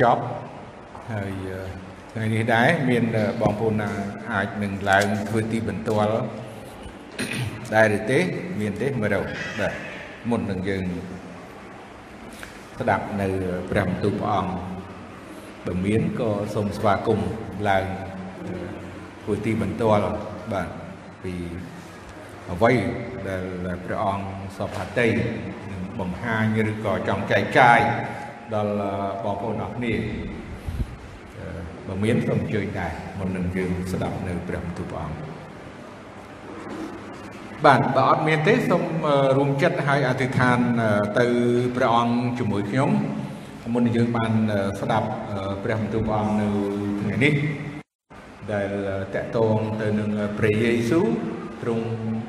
ចប់ហើយថ្ងៃនេះដែរមានបងប្អូនណាអាចនឹងឡើងធ្វើទីបន្ទាល់ដែរឬទេមានទេមើលបាទមុននឹងយើងស្ដាប់នៅព្រះបន្ទូលព្រះអង្គបើមានក៏សូមស្វាគមន៍ឡើងធ្វើទីបន្ទាល់បាទពីអ្វីដែលព្រះអង្គសពហតីនឹងបង្ហាញឬក៏ចង់ចែកចាយ ដល់បងប្អូនអរគ្នាបើមានសូមអញ្ជើញដែរមុននឹងយើងស្ដាប់នៅព្រះបន្ទូលព្រះអង្គបាទបើអត់មានទេសូមរួមចិត្តឲ្យអធិដ្ឋានទៅព្រះអង្គជាមួយខ្ញុំមុននឹងយើងបានស្ដាប់ព្រះបន្ទូលព្រះអង្គនៅថ្ងៃនេះដែលតកតងទៅនឹងព្រះយេស៊ូវទ្រង់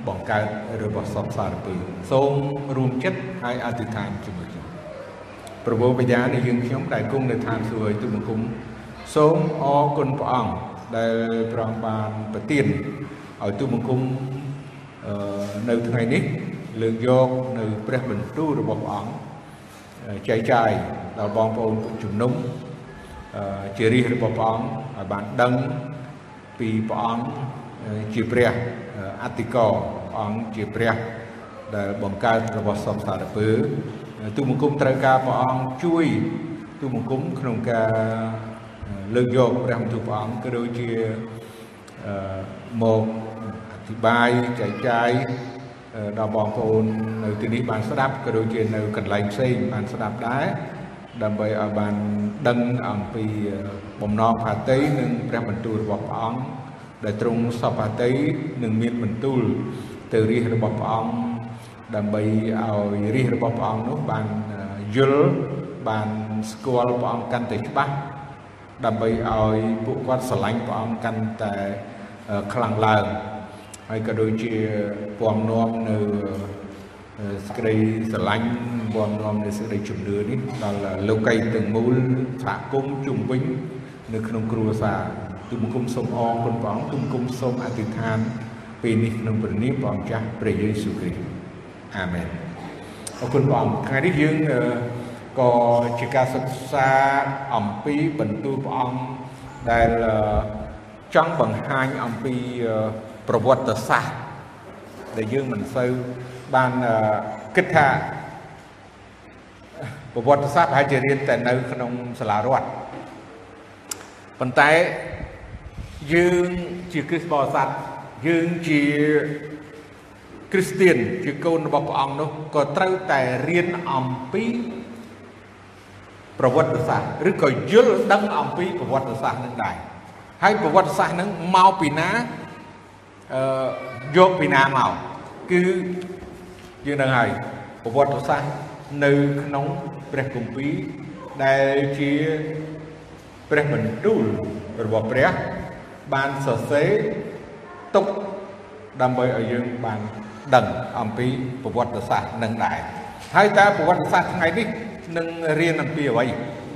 បង្កើតរបស់សពសារពើសូមរួមចិត្តឲ្យអធិដ្ឋានជាមួយខ្ញុំ ប្រពោបញ្ញានៃយើងខ្ញុំដែលគង់នៅឋានសួគ៌ទូបង្គំសូមអរគុណព្រះអង្គដែលព្រះអង្គបានប្រទានឲ្យទូបង្គំនៅថ្ងៃនេះលើកយកនៅព្រះបន្ទូលរបស់ព្រះអង្គចែកចាយដល់បងប្អូនជំនុំជារាជរបស់ព្រះអង្គឲ្យបានដឹងពីព្រះអង្គជាព្រះអតិកោព្រះអង្គជាព្រះដែលបង្កើតរបស់សពសារពើ ទូបង្គំត្រូវការព្រះអង្គជួយទូបង្គំក្នុងការលើកយកព្រះបន្ទូលព្រះអង្គក៏ដូចជាមកអធិប្បាយចែកចាយដល់បងប្អូននៅទីនេះបានស្ដាប់ក៏ដូចជានៅកន្លែងផ្សេងបានស្ដាប់ដែរដើម្បីឲ្យបានដឹងអំពីបំណងផាតីនិងព្រះបន្ទូលរបស់ព្រះអង្គដែលទ្រង់សពផាតីនឹងមានបន្ទូលទៅរាជរបស់ព្រះអង្គ ដើម្បីឲ្យរាជរបស់ព្រះអង្គនោះបានយល់បានស្គាល់ព្រះអង្គកាន់តែច្បាស់ដើម្បីឲ្យពួកគាត់ស្រឡាញ់ព្រះអង្គកាន់តែខ្លាំងឡើងហើយក៏ដូចជាពំនាំនៅសេចក្តីស្រឡាញ់ពំនាំនៅសេចក្តីជំនឿនេះដល់លោកីទាំងមូលសហគមន៍ជុំវិញនៅក្នុងគ្រួសារទូបង្គំសូមអរគុណព្រះអង្គទូបង្គំសូមអធិដ្ឋានពេលនេះក្នុងព្រះនាមព្រះអង្គចាស់ព្រះយេស៊ូវគ្រីស្ទ អាមែនអរគុណព្រះអង្គថ្ងៃនេះយើងក៏ជាការសិក្សាអំពីបន្ទូលព្រះអង្គដែលចង់បង្ហាញអំពីប្រវត្តិសាស្ត្រដែលយើងមិនសូវបានគិតថាប្រវត្តិសាស្ត្រប្រហែលជារៀនតែនៅក្នុងសាលារដ្ឋប៉ុន្តែយើងជាគ្រិស្តបរិស័ទយើងជា គ្រីស្ទៀនជាកូនរបស់ព្រះអង្គនោះក៏ត្រូវតែរៀនអំពីប្រវត្តិសាស្ត្រឬក៏យល់ដឹងអំពីប្រវត្តិសាស្ត្រនឹងដែរហើយប្រវត្តិសាស្ត្រនឹងមកពីណាអឺយកពីណាមកគឺយើងដឹងហើយប្រវត្តិសាស្ត្រនៅក្នុងព្រះគម្ពីរដែលជាព្រះបន្ទូលរបស់ព្រះបានសរសេរទុកដើម្បីឲ្យយើងបាន ដឹងអំពីប្រវត្តិសាស្ត្រនឹងដែរហើយតើប្រវត្តិសាស្ត្រថ្ងៃនេះនឹងរៀនអំពីអ្វី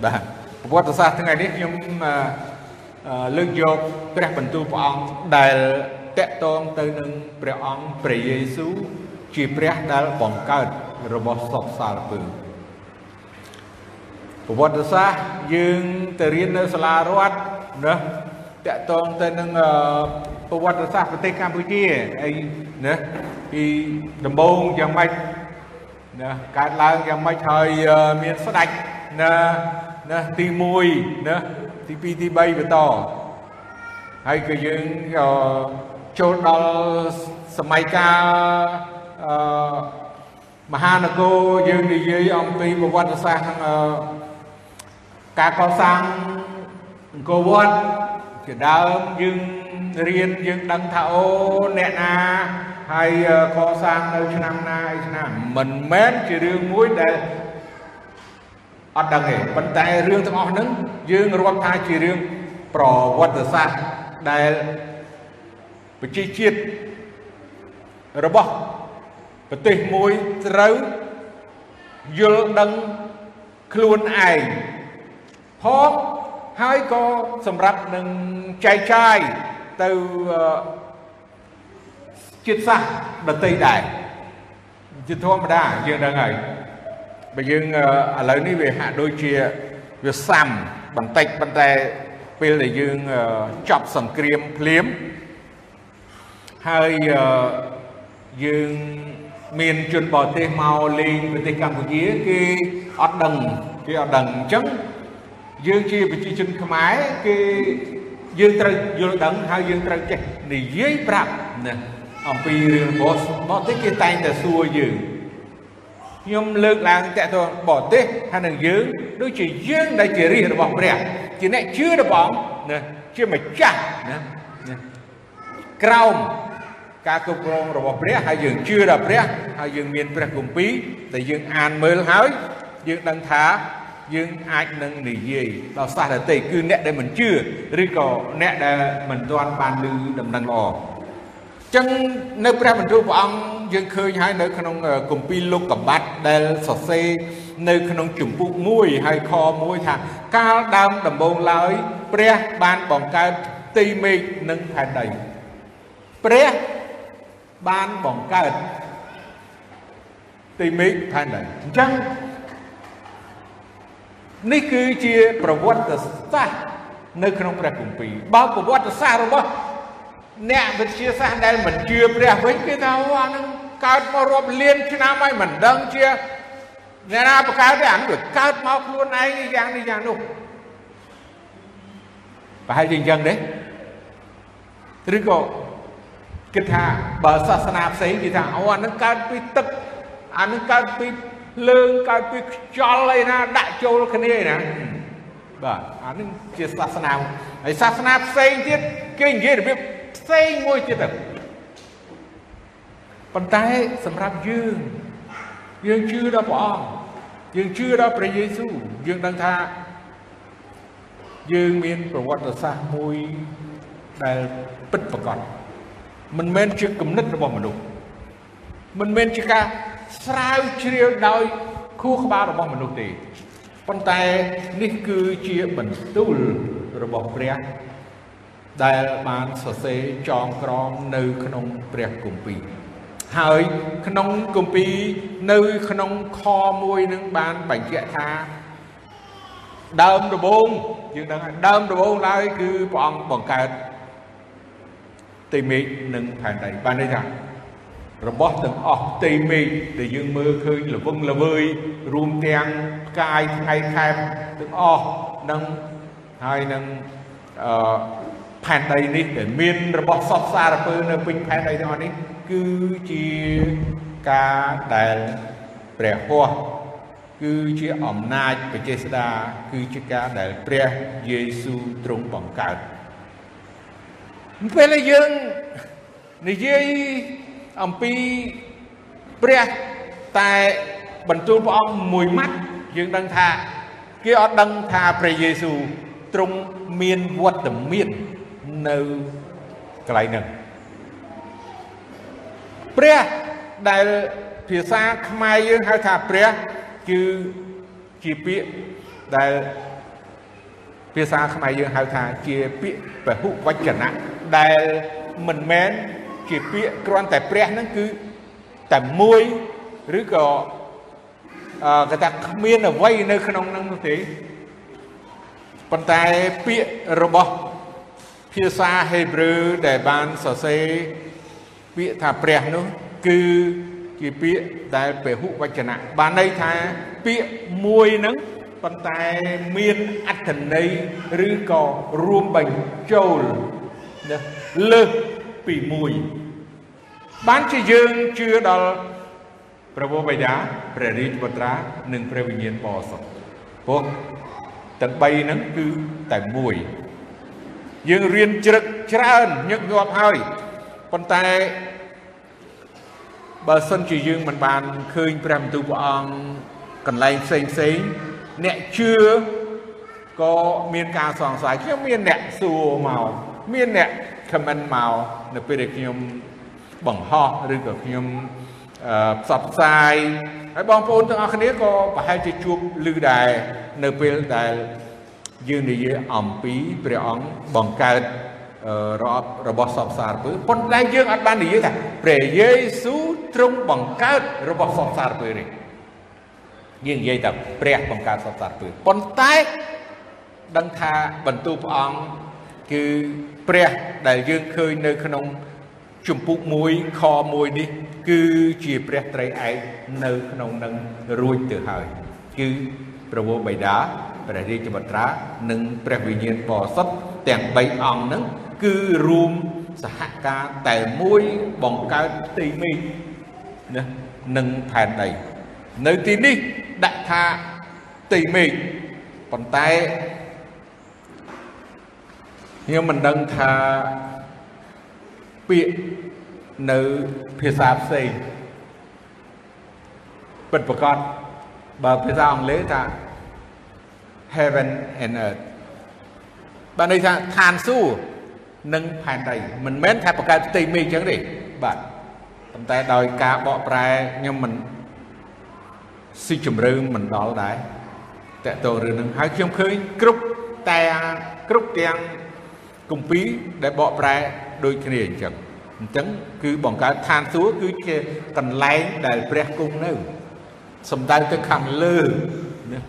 បាទប្រវត្តិសាស្ត្រថ្ងៃនេះខ្ញុំលើកយកព្រះបន្ទូលព្រះអង្គដែលតកតងទៅនឹងព្រះអង្គព្រះយេស៊ូវជាព្រះដែលបង្កើតរបស់សពសារពើប្រវត្តិសាស្ត្រយើងទៅរៀននៅសាលារដ្ឋណាតកតងទៅនឹងប្រវត្តិសាស្ត្រប្រទេសកម្ពុជាអីណា ពីដំបូងយ៉ាងម៉េចណាកើតឡើងយ៉ាងម៉េចហើយមានស្ដេចណាណាទី1ណាទី2ទី3បន្តហើយក៏យើងចូលដល់សម័យកាលអឺមហានគរយើងនិយាយអំពីប្រវត្តិសាស្ត្រការកសាងអង្គរវត្តជាដើមយើងរៀនយើងដឹងថាអូអ្នកណា ហើយកសាងនៅឆ្នាំណាអីឆ្នាំមិនមែនជារឿងមួយដែលអត់ដឹងទេប៉ុន្តែរឿងទាំងអស់ហ្នឹងយើងរាប់ថាជារឿងប្រវត្តិសាស្ត្រដែលប្រជាជាតិរបស់ប្រទេសមួយត្រូវយល់ដឹងខ្លួនឯងផងហើយក៏សម្រាប់នឹងចែកចាយទៅ ជាតិសាសន៍ដតីដែរជាធម្មតាយើងដឹងហើយបើយើងឥឡូវនេះវាហាក់ដូចជាវាសាំបន្តិចប៉ុន្តែពេលដែលយើងចប់សង្គ្រាមភ្លាមហើយយើងមានជនបរទេសមកលេងប្រទេសកម្ពុជាគេអត់ដឹងគេអត់ដឹងអញ្ចឹងយើងជាប្រជាជនខ្មែរគេយើងត្រូវយល់ដឹងហើយយើងត្រូវចេះនិយាយប្រាប់ណា អំពីរឿងរបស់បរទេសគេតែងតែសួរយើងខ្ញុំលើកឡើងតកតបរទេសហើយនឹងយើងដូចជាយើងដែលជារាជរបស់ព្រះជាអ្នកជឿរបស់ណាជាម្ចាស់ណាក្រោមការគ្រប់គ្រងរបស់ព្រះហើយយើងជឿដល់ព្រះហើយយើងមានព្រះគម្ពីរដែលយើងអានមើលហើយយើងដឹងថាយើងអាចនឹងនិយាយដល់សាសដទៃគឺអ្នកដែលមិនជឿឬក៏អ្នកដែលមិនទាន់បានឮដំណឹងល្អ ចឹងនៅព្រះបន្ទូលព្រះអង្គយើងឃើញហើយនៅក្នុងគម្ពីរលោកកបាត់ដែលសរសេរនៅក្នុងជំពូក1ហើយខ1ថាកាលដើមដំបូងឡើយ ព្រះបានបង្កើតទីមេឃនិងផែនដីព្រះបានបង្កើតទីមេឃផែនដីអញ្ចឹងនេះគឺជាប្រវត្តិសាស្ត្រនៅក្នុងព្រះគម្ពីរបើប្រវត្តិសាស្ត្ររបស់ អ្នកវិទ្យាសាស្ត្រដែលមិនជឿព្រះវិញគេថាអានឹងកើតមករាប់លានឆ្នាំហើយមិនដឹងជាអ្នកណាបង្កើតទេអានឹងវាកើតមកខ្លួនឯងយ៉ាងនេះយ៉ាងនោះប្រហែលជាអញ្ចឹងទេឬក៏គិតថាបើសាសនាផ្សេងគេថាអូអានឹងកើតពីទឹកអានឹងកើតពីលើងកើតពីខ្យល់អីណាដាក់ចូលគ្នាឯណាបាទអានឹងជាសាសនាហើយសាសនាផ្សេងទៀតគេនិយាយរបៀប ផ្សេងមួយទៀតទៅប៉ុន្តែសម្រាប់យើងយើងជឿដល់ព្រះអង្គយើងជឿដល់ព្រះយេស៊ូវយើងដឹងថាយើងមានប្រវត្តិសាស្ត្រមួយដែលពិតប្រាកដមិនមែនជាគំនិតរបស់មនុស្សមិនមែនជាការស្រាវជ្រាវដោយខួរក្បាលរបស់មនុស្សទេប៉ុន្តែនេះគឺជាបន្ទូលរបស់ព្រះ ដែលបានសរសេរចងក្រងនៅក្នុងព្រះគម្ពីរហើយក្នុងគម្ពីរនៅក្នុងខមួយនឹងបានបញ្ជាក់ថាដើមដំបូងយើងដឹងដើមដំបូងឡើយគឺព្រះអង្គបង្កើតទីមេឃនិងផែនដីបានន័យថារបស់ទាំងអស់ផ្ទៃមេឃដែលយើងមើលឃើញល្វឹងល្វើយរួមទាំងផ្កាយថ្ងៃខែទាំងអស់នឹងហើយនឹងអឺ ផែនដីនេះដែលមានរបស់សពសារពើនៅពេញផែនដីទាំងអស់នេះគឺជាការដែលព្រះហស្ថគឺជាអំណាចបច្ចេស្តាគឺជាការដែលព្រះយេស៊ូវទ្រង់បង្កើតពេលយើងនិយាយអំពីព្រះតែបន្ទូលព្រះអង្គមួយម៉ាត់យើងដឹងថាគេអត់ដឹងថាព្រះយេស៊ូវទ្រង់មានវត្តមាន នៅកន្លែងហ្នឹងព្រះដែលភាសាខ្មែរយើងហៅថាព្រះគឺជាពាក្យដែលភាសាខ្មែរយើងហៅថាជាពាក្យពហុវចនៈដែលមិនមែនជាពាក្យគ្រាន់តែព្រះហ្នឹងគឺតែមួយឬក៏អឺគេថាគ្មានអ្វីនៅក្នុងហ្នឹងនោះទេប៉ុន្តែពាក្យរបស់ ភាសាហេប្រឺដែលបានសរសេរពាក្យថាព្រះនោះគឺជាពាក្យដែលពហុវចនៈបានន័យថាពាក្យមួយហ្នឹងប៉ុន្តែមានអត្ថន័យឬក៏រួមបញ្ចូលណាលើសពីមួយបានជាយើងជឿដល់ព្រះបិតាព្រះរាជបុត្រានិងព្រះវិញ្ញាណបរិសុទ្ធព្រោះទាំង3ហ្នឹងគឺតែមួយ យើងរៀនជ្រឹកច្រើនញឹកញាប់ហើយប៉ុន្តែបើសិនជាយើងមិនបានឃើញព្រះបន្ទូលព្រះអង្គកន្លែងផ្សេងផ្សេងអ្នកជឿក៏មានការសង្ស័យខ្ញុំមានអ្នកសួរមកមានអ្នក comment មកនៅពេលដែលខ្ញុំបង្ហោះឬក៏ខ្ញុំផ្សព្វផ្សាយហើយបងប្អូនទាំងអស់គ្នាក៏ប្រហែលជាជួបឮដែរនៅពេលដែល យើងនិយាយអំពីព្រះអង្គបង្កើតរបរបស់សពសារពើប៉ុន្តែយើងអត់បាននិយាយថាព្រះយេស៊ូវទ្រង់បង្កើតរបស់សពសារពើនេះយើងនិយាយតែព្រះបង្កើតសត្វសត្វពើប៉ុន្តែដឹងថាបន្ទូលព្រះអង្គគឺព្រះដែលយើងឃើញនៅក្នុងជំពូក1ខ1នេះគឺជាព្រះត្រីឯកនៅក្នុងនឹងរួចទៅហើយគឺ ព្រះវរបិតាព្រះរាជបុត្រា និងព្រះវិញ្ញាណបរិសុទ្ធទាំង3អង្គហ្នឹងគឺរួមសហការតែមួយបង្កើតផ្ទៃមេឃណានិងផែនដីនៅទីនេះដាក់ថាផ្ទៃមេឃប៉ុន្តែខ្ញុំមិនដឹងថាពាក្យនៅភាសាផ្សេងពិតប្រកប បើភាសាអង់គ្លេសថា heaven and earth បានន័យថាឋានសួគ៌និងផែនដីមិនមែនថាបង្កើតផ្ទៃមេឃអញ្ចឹងទេបាទប៉ុន្តែដោយការបកប្រែខ្ញុំមិនស៊ីជម្រៅមិនដល់ដែរតើតើរឿងនឹងហើយខ្ញុំឃើញគ្រប់តែគ្រប់ទាំងគម្ពីរដែលបកប្រែដូចគ្នាអញ្ចឹងអញ្ចឹងគឺបង្កើតឋានសួគ៌គឺជាកន្លែងដែលព្រះគង់នៅ សំដៅទៅខាងលើណា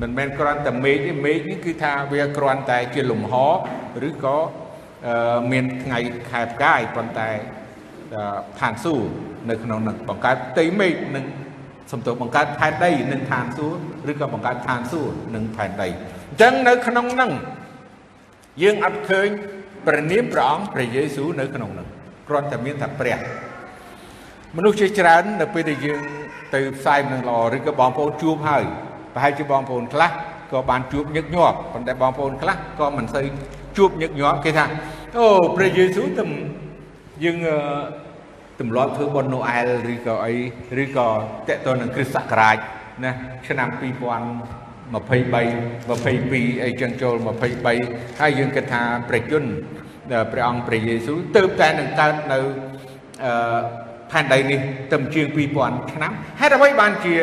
មិនមែនគ្រាន់តែមេឃទេមេឃនេះគឺថាវាគ្រាន់តែជាលំហឬក៏មានថ្ងៃខែផ្កាយប៉ុន្តែឋានសួគ៌នៅក្នុងនឹងបង្កើតផ្ទៃមេឃនិងសំទោសបង្កើតផែនដីនិងឋានសួគ៌ឬក៏បង្កើតឋានសួគ៌និងផែនដីអញ្ចឹងនៅក្នុងនឹងយើងអត់ឃើញព្រះនាមព្រះអង្គព្រះយេស៊ូវនៅក្នុងនឹងគ្រាន់តែមានតែព្រះមនុស្សជាច្រើននៅពេលដែលយើង ទៅផ្សាយនឹងល្អឬក៏បងប្អូនជួបហើយប្រហែលជាបងប្អូនខ្លះក៏បានជួបញឹកញាប់ប៉ុន្តែបងប្អូនខ្លះក៏មិនសូវជួបញឹកញាប់គេថាអូព្រះយេស៊ូវទំយើងទម្លាប់ធ្វើបុណ្យណូអែលឬក៏អីឬក៏តេតទៅនឹងគ្រិស្តសករាជណាឆ្នាំ2023 22អីចឹងចូល23ហើយយើងគិតថាព្រះជន្មព្រះអង្គព្រះយេស៊ូវទើបតែនឹងកើតនៅអឺ ផែនដីនេះទៅជាង2000ឆ្នាំហេតុអ្វីបានជា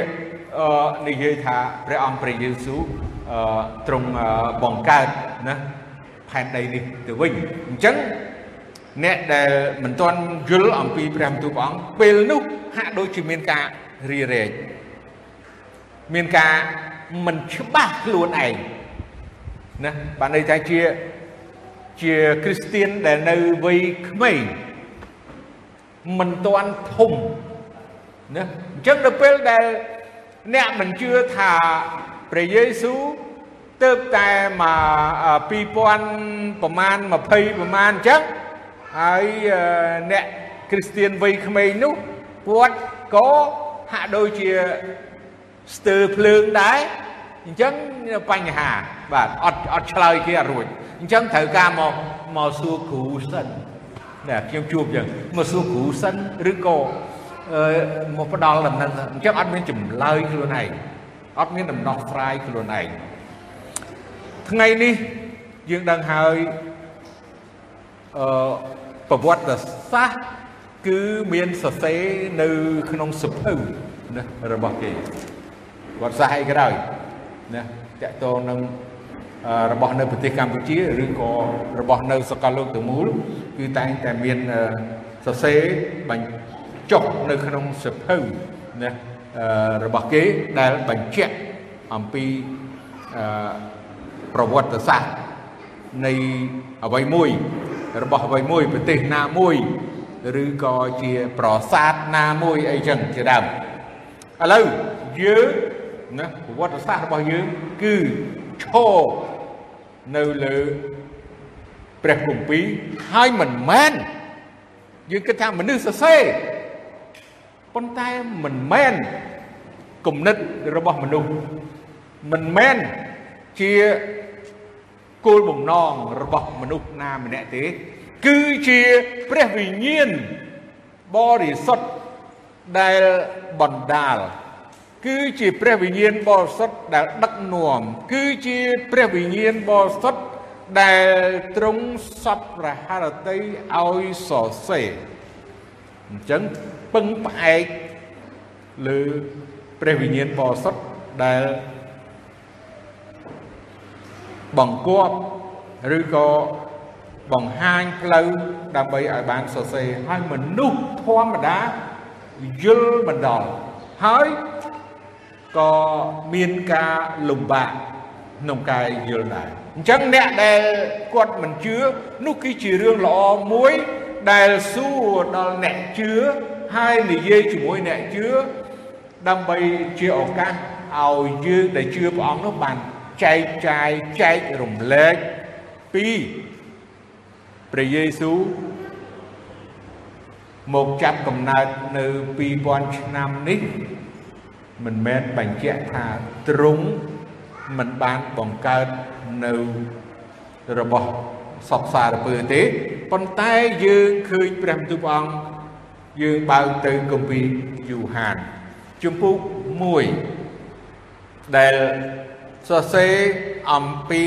និយាយថាព្រះអង្គព្រះយេស៊ូវទ្រង់បង្កើតណាផែនដីនេះទៅវិញអញ្ចឹងអ្នកដែលមិនទាន់យល់អំពីព្រះបន្ទូលព្រះអង្គពេលនោះហាក់ដូចជាមានការរីរែកមានការមិនច្បាស់ខ្លួនឯងណាបានន័យថាជាជាគ្រីស្ទៀនដែលនៅវ័យក្មេង មិនទាន់ធំណាអញ្ចឹងដល់ពេលដែលអ្នកមិនជឿថាព្រះយេស៊ូវទៅតែមក2000ប្រមាណ20ប្រមាណអញ្ចឹងហើយអ្នកគ្រីស្ទៀនវ័យក្មេងនោះគាត់ក៏ហាក់ដូចជាស្ទើរភ្លើងដែរអញ្ចឹងបញ្ហាបាទអត់អត់ឆ្លើយគេអត់រួចអញ្ចឹងត្រូវការមកមកសួរគ្រូសិន ណាខ្ញុំជួបអញ្ចឹងមកសួរគ្រូសិនឬក៏មកផ្ដល់ដំណឹងអញ្ចឹងអត់មានចម្លើយខ្លួនឯងអត់មានដំណោះស្រាយខ្លួនឯងថ្ងៃនេះយើងដឹងហើយអឺប្រវត្តិសាស្ត្រគឺមានសរសេរនៅក្នុងសភៅណារបស់គេវត្តសាស្ត្រអីក៏ដោយណាតកតងនឹង របស់នៅប្រទេសកម្ពុជាឬក៏របស់នៅសកលលោកទាំងមូលគឺតែងតែមានសរសេរបញ្ចុះនៅក្នុងសភៅណារបស់គេដែលបញ្ជាក់អំពីប្រវត្តិសាស្ត្រនៃអ្វីមួយ របស់អ្វីមួយប្រទេសណាមួយឬក៏ជាប្រាសាទណាមួយអីចឹងជាដើមឥឡូវយើងណាប្រវត្តិសាស្ត្ររបស់យើងគឺឈរ នៅលើព្រះគម្ពីរហើយមិនមែនយើងគិតថាមនុស្សសរសេរប៉ុន្តែមិនមែនគំនិតរបស់មនុស្សមិនមែនជាគោលបំណងរបស់មនុស្សណាម្នាក់ទេ គឺជាព្រះវិញ្ញាណបរិសុទ្ធដែលបណ្ដាល គឺជាព្រះវិញ្ញាណបរិសុទ្ធដែលដឹកនាំគឺជាព្រះវិញ្ញាណបរិសុទ្ធដែលទ្រង់សពរហរតីឲ្យសរសេរអញ្ចឹងពឹងផ្អែកលើព្រះវិញ្ញាណបរិសុទ្ធដែលបង្គាប់ឬក៏បង្ហាញផ្លូវដើម្បីឲ្យបានសរសេរហើយមនុស្សធម្មតាយល់មិនដល់ហើយ ក៏មានការលំបាកក្នុងការយល់ដែរអញ្ចឹងអ្នកដែលគាត់មិនជឿនោះគឺជារឿងល្អមួយដែលសួរដល់អ្នកជឿហើយនិយាយជាមួយអ្នកជឿដើម្បីជាឱកាសឲ្យយើងដែលជឿព្រះអង្គនោះបានចែកចាយចែករំលែកពីព្រះយេស៊ូវមកចាប់កំណើតនៅ2000ឆ្នាំនេះ មិនមែនបញ្ជាក់ថាទ្រង់មិនបានបង្កើតនៅរបស់សពសារពើទេប៉ុន្តែយើងឃើញព្រះបន្ទូលព្រះអង្គយើងបើកទៅគម្ពីរយូហានជំពូក1ដែលសរសេរអំពី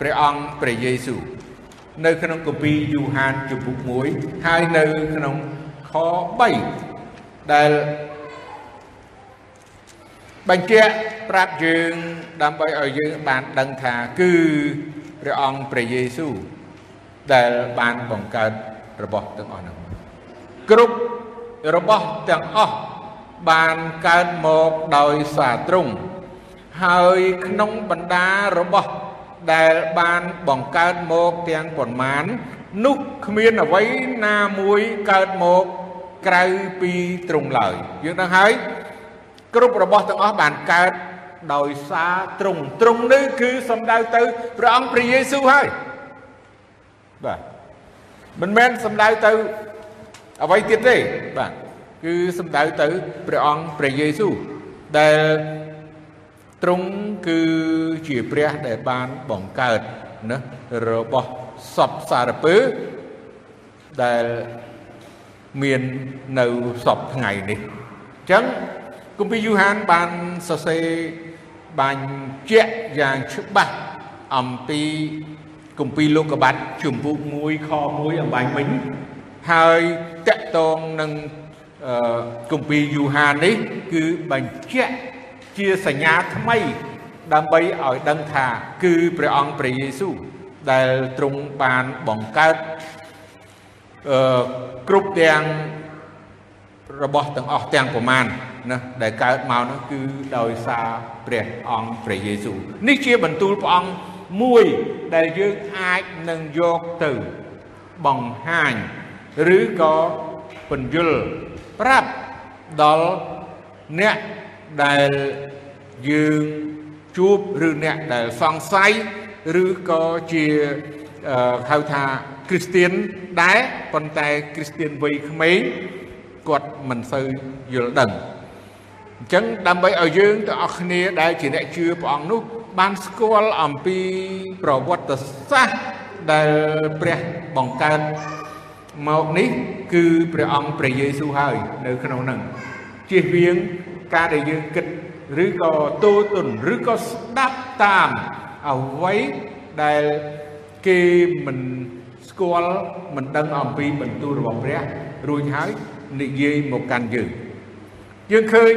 ព្រះអង្គព្រះយេស៊ូវនៅក្នុងគម្ពីរយូហានជំពូក1ហើយនៅក្នុងខ3ដែល បញ្ជាក់ប្រាប់យើងដើម្បីឲ្យយើងបានដឹងថាគឺព្រះអង្គព្រះយេស៊ូវដែលបានបង្កើតរបស់ទាំងអស់នោះគ្រប់របស់ទាំងអស់បានកើតមកដោយសារទ្រង់ហើយក្នុងបណ្ដារបស់ដែលបានបង្កើតមកទាំងប៉ុន្មាននោះគ្មានអ្វីណាមួយកើតមកក្រៅពីទ្រង់ឡើយយើងដឹងហើយ គ្រប់របស់ទាំងអស់បានកើតដោយសារទ្រង់ទ្រង់នេះគឺសំដៅទៅព្រះអង្គព្រះយេស៊ូវហើយបាទមិនមែនសំដៅទៅអ្វីទៀតទេបាទគឺសំដៅទៅព្រះអង្គព្រះយេស៊ូវដែលទ្រង់គឺជាព្រះដែលបានបង្កើតណារបស់សពសារពើដែលមាននៅសពថ្ងៃនេះអញ្ចឹង គម្ពីរយូហានបានសរសេរបញ្ជាក់យ៉ាងច្បាស់អំពីគម្ពីរលោកុបាតជំពូក1ខ1អំបញ្ញមិញហើយតកតងនឹងគម្ពីរយូហាននេះ គឺបញ្ជាក់ជាសញ្ញាថ្មី ដើម្បីឲ្យដឹងថាគឺព្រះអង្គព្រះយេស៊ូវដែលទ្រង់បានបង្កើតអឺគ្រប់ទាំងរបស់ទាំងអស់ទាំងប្រមាណ ណាដែលកើតមកនោះគឺដោយសារព្រះអង្គព្រះយេស៊ូវនេះជាបន្ទូលព្រះអង្គមួយដែលយើងអាចនឹងយកទៅបង្ហាញឬក៏ពន្យល់ប្រាប់ដល់អ្នកដែលយើងជួបឬអ្នកដែលសង្ស័យឬក៏ជាហៅថាគ្រីស្ទៀនដែរប៉ុន្តែគ្រីស្ទៀនវ័យក្មេងគាត់មិនសូវយល់ដឹង អញ្ចឹងដើម្បីឲ្យយើងទាំងអស់គ្នាដែលជាអ្នកជឿព្រះអង្គនោះបានស្គាល់អំពីប្រវត្តិសាស្ត្រដែលព្រះបង្កើតមកនេះគឺព្រះអង្គព្រះយេស៊ូវហើយនៅក្នុងនឹងជៀសវាងការដែលយើងគិតឬក៏ទូទុនឬក៏ស្ដាប់តាមអ្វីដែលគេមិនស្គាល់មិនដឹងអំពីបន្ទូលរបស់ព្រះរួចហើយនិយាយមកកាន់យើង យើងឃើញ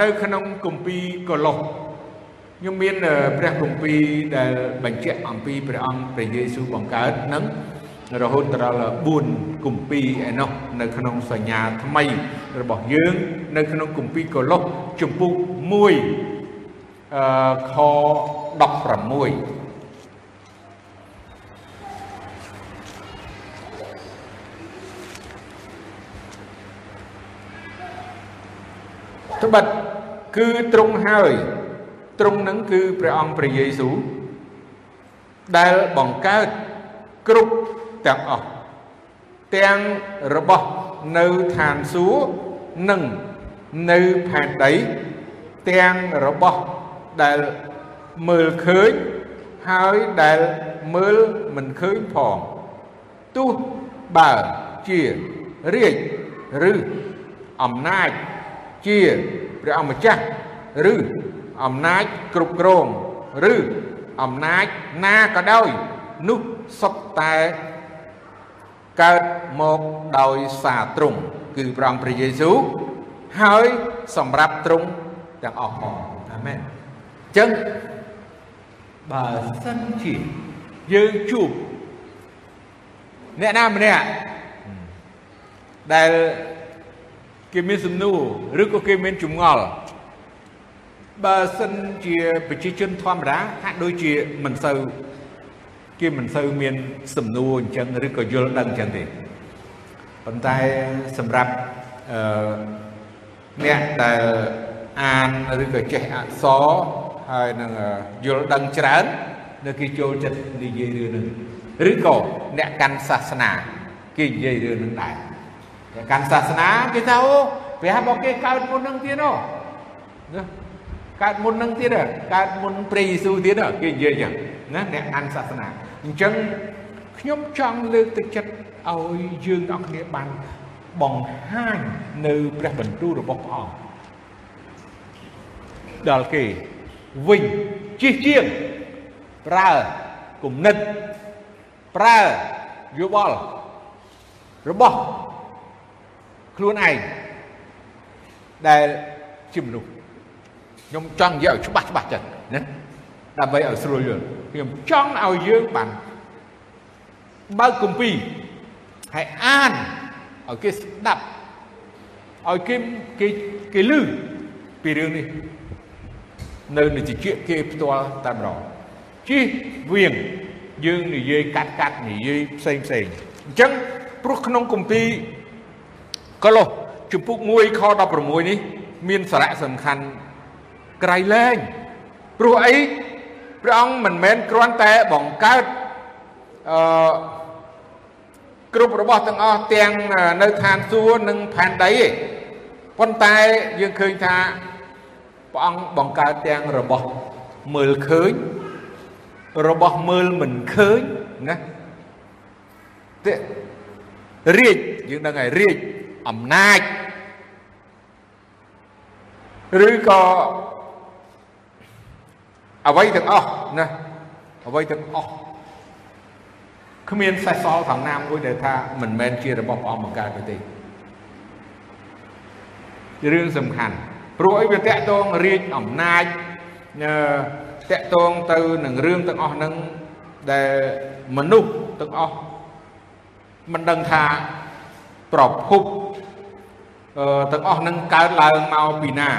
នៅក្នុងគម្ពីរកូឡូសខ្ញុំមានព្រះគម្ពីរដែលបញ្ជាក់អំពីព្រះអង្គព្រះយេស៊ូវបង្កើតនឹងរហូតដល់4គម្ពីរឯនោះនៅក្នុងសញ្ញាថ្មីរបស់យើង នៅក្នុងគម្ពីរកូឡូសជំពូក1អឺខ16 ត្បិតគឺទ្រង់ហើយទ្រង់នឹងគឺព្រះអង្គព្រះយេស៊ូវដែលបង្កើតគ្រប់ទាំងអស់ទាំងរបស់នៅឋានសួគ៌និងនៅផែនដីទាំងរបស់ដែលមើលឃើញហើយដែលមើលមិនឃើញផងទោះបើជារាជឬអំណាច ជាព្រះអង្គម្ចាស់ឬអំណាចគ្រប់គ្រងឬអំណាចណាក៏ដោយនោះសុទ្ធតែកើតមកដោយសារទ្រង់គឺព្រះអង្គព្រះយេស៊ូវហើយសម្រាប់ទ្រង់ទាំងអស់ផងអាមែនអញ្ចឹងបើសិនជាយើងជួបអ្នកណាម្នាក់ដែល គេមានសំណួរឬក៏គេមានចម្ងល់បើសិនជាប្រជាជនធម្មតាហាក់ដូចជាមិនសូវគេមិនសូវមានសំណួរអញ្ចឹងឬក៏យល់ដឹងអញ្ចឹងទេប៉ុន្តែសម្រាប់អឺអ្នកដែលអានឬក៏ចេះអក្សរហើយនឹងយល់ដឹងច្រើននៅគេចូលចិត្តនិយាយរឿងហ្នឹងឬក៏អ្នកកាន់សាសនាគេនិយាយរឿងហ្នឹងដែរ អ្នកកាន់សាសនាគេថាអូព្រះរបស់គេកើតមុនហ្នឹងទៀតហ៎ណាកើតមុនហ្នឹងទៀតកើតមុនព្រះយេស៊ូវទៀតគេនិយាយចឹងណាអ្នកកាន់សាសនាអញ្ចឹងខ្ញុំចង់លើកទឹកចិត្តឲ្យយើងទាំងគ្នាបានបង្ហាញនៅព្រះបន្ទូលរបស់ព្រះអង្គដល់គេវិញជិះជាងប្រើគំនិតប្រើយោបល់របស់ ខ្លួនឯងដែលជាមនុស្សខ្ញុំចង់និយាយឲ្យច្បាស់ច្បាស់ចឹងណាដើម្បីឲ្យស្រួលយល់ខ្ញុំចង់ឲ្យយើងបានបើកគម្ពីរហើយអានឲ្យគេស្ដាប់ឲ្យគេគេគេលឺពីរឿងនេះនៅនិតិជាគេផ្ទាល់តែម្ដងជិះវៀងយើងនិយាយកាត់កាត់និយាយផ្សេងផ្សេងអញ្ចឹងព្រោះក្នុងគម្ពីរ កឡូសជំពូក1ខ16នេះ មានសារៈសំខាន់ក្រៃលែងព្រោះអីព្រះអង្គមិនមែនគ្រាន់តែបង្កើតអឺគ្រប់របស់ទាំងអស់ទាំងនៅឋានសួគ៌និងផែនដីទេប៉ុន្តែយើងឃើញថាព្រះអង្គបង្កើតទាំងរបស់មើលឃើញរបស់មើលមិនឃើញណាទេរាជយើងដឹងហើយរាជ អំណាចឬក៏អ្វីទាំងអស់ណាអ្វីទាំងអស់គ្មានសេះសល់ខាងណាមួយដែលថាមិនមែនជារបស់ព្រះអង្គបង្កើតទេរឿងសំខាន់ព្រោះអីវាតកតងរាជអំណាចតកតងទៅនឹងរឿងទាំងអស់ហ្នឹងដែលមនុស្សទាំងអស់មិនដឹងថាប្រភព ទាំងអស់ហ្នឹងកើតឡើងមកពីណា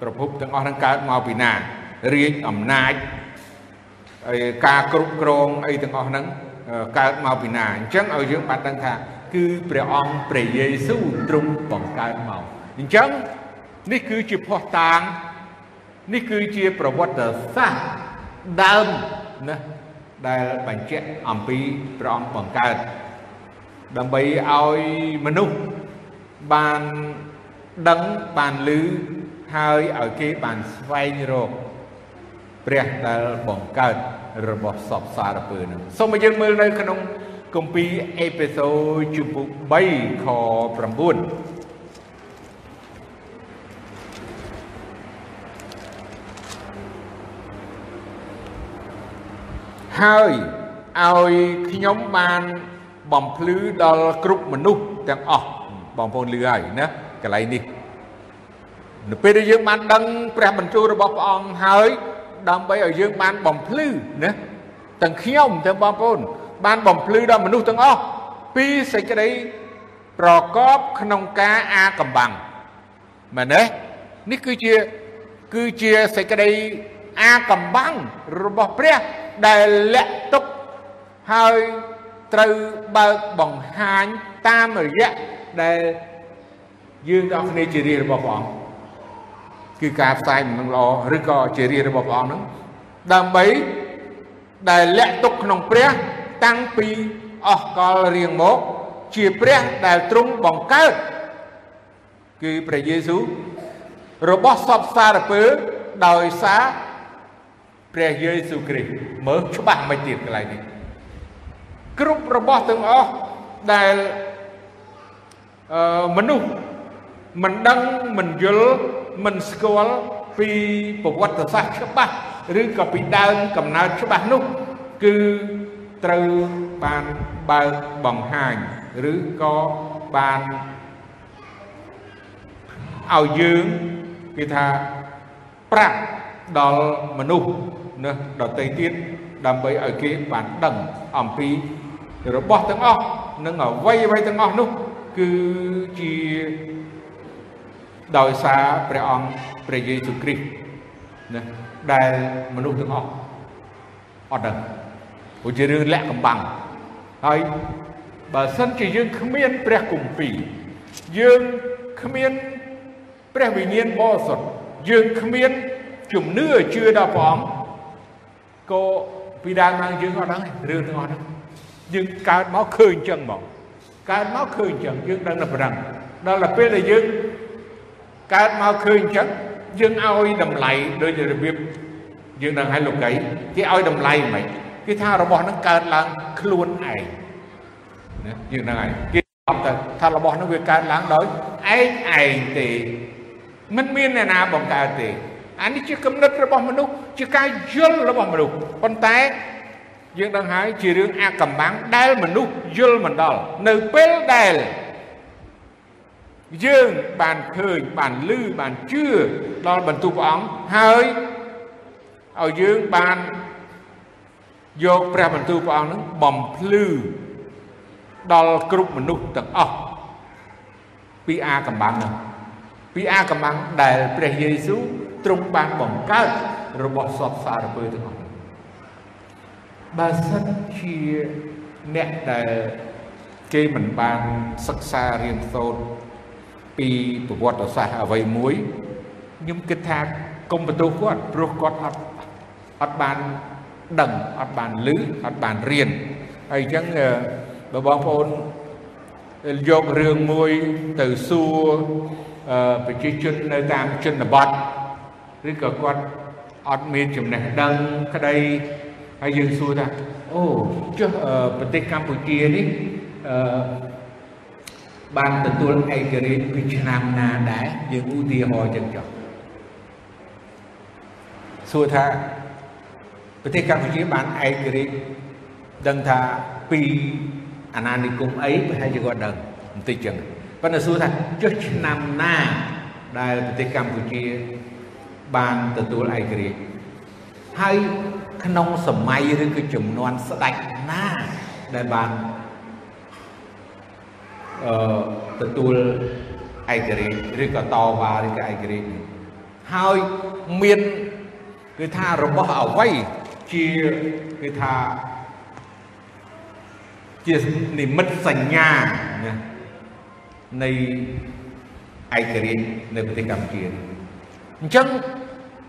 ប្រភពទាំងអស់ហ្នឹងកើតមកពីណារាជអំណាចហើយការគ្រប់គ្រងអីទាំងអស់ហ្នឹងកើតមកពីណាអញ្ចឹងឲ្យយើងបានដឹងថា គឺព្រះអង្គព្រះយេស៊ូវទ្រង់បង្កើតមកអញ្ចឹងនេះគឺជាភ័ស្តុតាងនេះគឺជាប្រវត្តិសាស្ត្រដើមណាដែលបញ្ជាក់អំពីព្រះអង្គបង្កើតដើម្បីឲ្យមនុស្ស បានដឹងបានឮហើយឲ្យគេបានស្វែងរកព្រះដែលបង្កើតរបស់សពសារពើនឹងសូមឲ្យយើងមើលនៅក្នុងគម្ពីរអេពេសូជំពូក3ខ9ហើយឲ្យខ្ញុំបានបំភ្លឺដល់គ្រប់មនុស្សទាំងអស់ បងប្អូនលឺហើយណាកន្លែងនេះនៅពេលដែលយើងបានដឹងព្រះបន្ទូលរបស់ព្រះអង្គហើយដើម្បីឲ្យយើងបានបំភ្លឺណាទាំងខ្ញុំទាំងបងប្អូន បានបំភ្លឺដល់មនុស្សទាំងអស់ពីសេចក្តីប្រកបក្នុងការអាកំបាំងមែនទេនេះគឺជាគឺជាសេចក្តីអាកំបាំងរបស់ព្រះដែលលាក់ទុកហើយត្រូវបើកបង្ហាញតាមរយៈ ដែលយើងទាំងគ្នាជារាជរបស់ព្រះអង្គគឺការផ្សាយមិនល្អឬក៏ជារាជរបស់ព្រះអង្គហ្នឹងដើម្បីដែលលាក់ទុកក្នុងព្រះ តាំងពីអស់កលរៀងមក ជាព្រះដែលទ្រង់បង្កើតគឺព្រះយេស៊ូវរបស់សពសារពើដោយសារព្រះយេស៊ូវគ្រីស្ទមើលច្បាស់មិនទៀតកន្លែងនេះគ្រប់របស់ទាំងអស់ដែល អឺមនុស្សមិនដឹងមិនយល់មិនស្គាល់ពីប្រវត្តិសាស្ត្រច្បាស់ឬក៏ពីដើមកំណើតច្បាស់នោះ គឺត្រូវបានបើកបង្ហាញឬក៏បានឲ្យយើងគេថាប្រាប់ដល់មនុស្សណាដតីទៀតដើម្បីឲ្យគេបានដឹងអំពីរបស់ទាំងអស់និងអ្វីអ្វីទាំងអស់នោះ គឺជាដោយសារព្រះអង្គព្រះយេស៊ូវគ្រីស្ទណាដែលមនុស្សទាំងអស់អត់ដឹងព្រោះជារឿងលាក់កំបាំងហើយបើសិនជាយើងគ្មានព្រះគម្ពីរយើងគ្មានព្រះវិញ្ញាណបរិសុទ្ធយើងគ្មានជំនឿជឿដល់ព្រះអង្គក៏ពីដើមឡើងយើងអត់ដឹងរឿងទាំងអស់ហ្នឹងយើងកើតមកឃើញអញ្ចឹងមក កើតមកឃើញអញ្ចឹងយើងដឹងតែប៉ុណ្ណឹងដល់ទៅពេលដែលយើងកើតមកឃើញអញ្ចឹងយើងឲ្យតម្លៃដោយរបៀបយើងដឹងឲ្យលោកីគេឲ្យតម្លៃមិនគេថារបស់ហ្នឹងកើតឡើងខ្លួនឯងណាយើងដឹងហើយគេអត់ទៅថារបស់ហ្នឹងវាកើតឡើងដោយឯងឯងទេមិនមានអ្នកណាបង្កើតទេអានេះជាគំនិតរបស់មនុស្សជាការយល់របស់មនុស្សប៉ុន្តែ យើងដឹងហើយជារឿងអាកំបាំងដែលមនុស្សយល់មិនដល់នៅពេលដែលយើងបានឃើញបានឮបានជឿដល់បន្ទូលព្រះអង្គហើយឲ្យយើងបានយកព្រះបន្ទូលព្រះអង្គនឹងបំភ្លឺដល់គ្រប់មនុស្សទាំងអស់ពីអាកំបាំងនោះពីអាកំបាំងដែលព្រះយេស៊ូវទ្រង់បានបង្កើតរបស់សពសារពើទាំងអស់ បើសិនជាអ្នកដែលគេមិនបានសិក្សារៀនសូត្រពីប្រវត្តិសាស្ត្រអ្វីមួយខ្ញុំគិតថាកុំបន្ទោសគាត់ព្រោះគាត់អត់អត់បានដឹងអត់បានឮអត់បានរៀនហើយអញ្ចឹងបើបងប្អូនយករឿងមួយទៅសួរប្រជាជននៅតាមជនបទឬក៏គាត់អត់មានចំណេះដឹងក្តី ហើយយើងសួរថាអូចុះប្រទេសកម្ពុជានេះអឺបានទទួលឯករាជ្យពីឆ្នាំណាដែរយើងឧទាហរណ៍ចឹងចុះសួរថាប្រទេសកម្ពុជាបានឯករាជ្យដឹងថាពីអាណានិគមអីប្រហែលជាគាត់ដឹងបន្តិចចឹងប៉ុន្តែសួរថាចុះឆ្នាំណាដែលប្រទេសកម្ពុជាបានទទួលឯករាជ្យហើយ ក្នុងសម័យឬក៏ចំនួនស្ដេចណាដែលបានអឺទទួលឯករាជ្យឬក៏តវ៉ាឬក៏ឯករាជ្យហើយមានគឺថារបស់អ្វីជាគឺថាជានិមិត្តសញ្ញាណានៃឯករាជ្យនៅប្រទេសកម្ពុជាអញ្ចឹង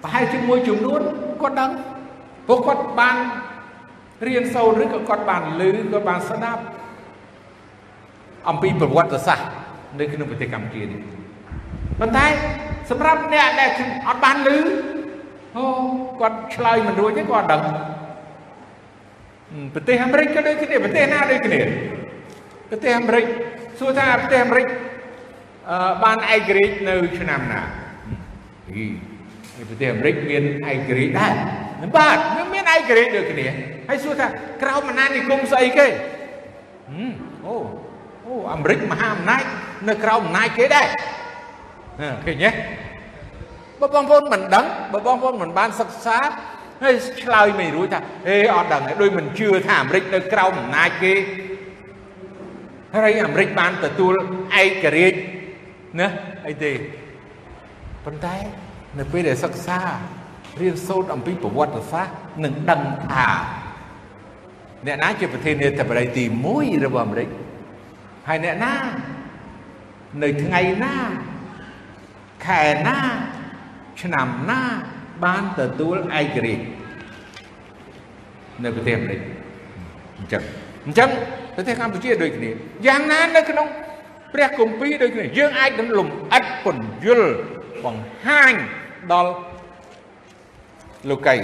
ប្រហែលជាមួយចំនួនគាត់ដឹង ពួកគាត់បានរៀនសូត្រឬក៏គាត់បានឮគាត់បានស្ដាប់អំពីប្រវត្តិសាស្ត្រនៅក្នុងប្រទេសកម្ពុជានេះប៉ុន្តែសម្រាប់អ្នកដែលអត់បានឮអូគាត់ឆ្លើយមិនរួចទេគាត់ដឹងប្រទេសអាមេរិកក៏ដូចគ្នាប្រទេសណាដូចគ្នាប្រទេសអាមេរិកសួរថាប្រទេសអាមេរិកអឺបានឯករាជ្យនៅឆ្នាំណាអីប្រទេសអាមេរិកមានឯករាជ្យដែរ បាទវាមានឯករាជ្យដូចគ្នាហើយសួរថាក្រៅអាណានិគមស្អីគេអូអូអាមេរិកមហាអំណាចនៅក្រៅអំណាចគេដែរឃើញទេបើបងប្អូនមិនដឹងបើបងប្អូនមិនបានសិក្សាហើយឆ្លើយមិនរួចថាហេអត់ដឹងដូចមិនជឿថាអាមេរិកនៅក្រៅអំណាចគេហើយអាមេរិកបានទទួលឯករាជ្យណាអីទេប៉ុន្តែនៅពេលដែលសិក្សា រៀនសូត្រអំពីប្រវត្តិសាស្ត្រនឹងដឹងថាអ្នកណាជាប្រធានាធិបតីទី1របស់អាមេរិកហើយអ្នកណានៅថ្ងៃណាខែណាឆ្នាំណាបានទទួលឯករាជ្យនៅប្រទេសអាមេរិកអញ្ចឹងអញ្ចឹងប្រទេសកម្ពុជាដូចគ្នាយ៉ាងណានៅក្នុងព្រះគម្ពីរដូចគ្នាយើងអាចនឹងលំអិតពន្យល់បង្ហាញដល់ លោកី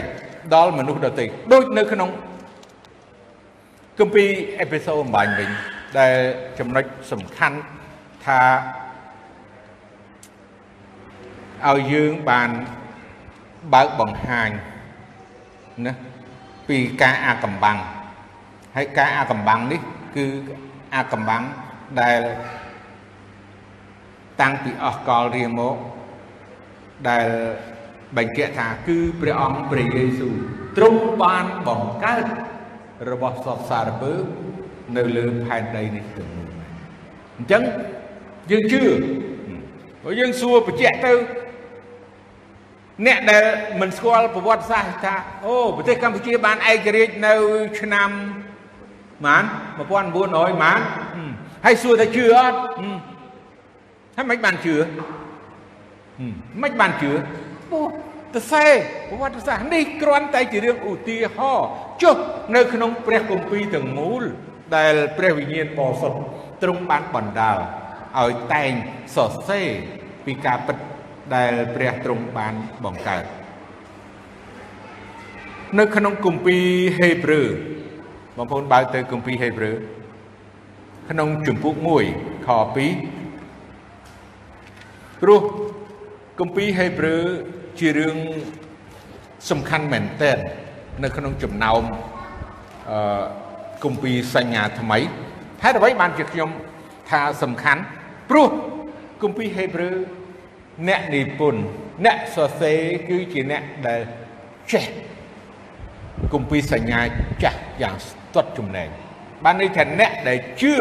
ដល់មនុស្សដទៃដូចនៅក្នុងគម្ពីរអេពីសូតអំបញ្ញវិញដែលចំណុចសំខាន់ថាឲ្យយើងបានបើកបង្ហាញណាពីការអាកំបាំងហើយការអាកំបាំងនេះ គឺអាកំបាំងដែលតាំងពីអស់កលរៀងមកដែល បញ្ជាក់ថាគឺព្រះអង្គព្រះយេស៊ូវទ្រង់បានបង្កើតរបស់សពសារពើនៅលើផែនដីនេះទាំងមូលអញ្ចឹងយើងជឿបើយើងសួរបញ្ជាក់ទៅអ្នកដែលមិនស្គាល់ប្រវត្តិសាស្ត្រថាអូប្រទេសកម្ពុជាបានឯករាជ្យនៅឆ្នាំម៉ាន1900ម៉ានហើយសួរថាជឿអត់ហើយមិនបានជឿមិនបានជឿ អូទៅសេប្រវត្តិសាស្ត្រនេះគ្រាន់តែជារឿងឧទាហរណ៍ចុះនៅក្នុងព្រះគម្ពីរទាំងមូល ដែលព្រះវិញ្ញាណបរិសុទ្ធទ្រង់បានបណ្ដាលឲ្យតែងសរសេរពីការពិតដែលព្រះទ្រង់បានបង្កើតនៅក្នុងគម្ពីរហេព្រើរបងប្អូនបើកទៅគម្ពីរហេព្រើរក្នុងជំពូក1ខ2ព្រោះគម្ពីរហេព្រើរ ជារឿងសំខាន់មែនទែននៅក្នុងចំណោមអឺគម្ពីរសញ្ញាថ្មីហេតុអ្វីបានជាខ្ញុំថាសំខាន់ព្រោះគម្ពីរហេព្រើរអ្នកនិពន្ធអ្នកសរសេរគឺជាអ្នកដែលចេះគម្ពីរសញ្ញាចាស់យ៉ាងស្ទាត់ចំណែងបានន័យថាអ្នកដែលជឿ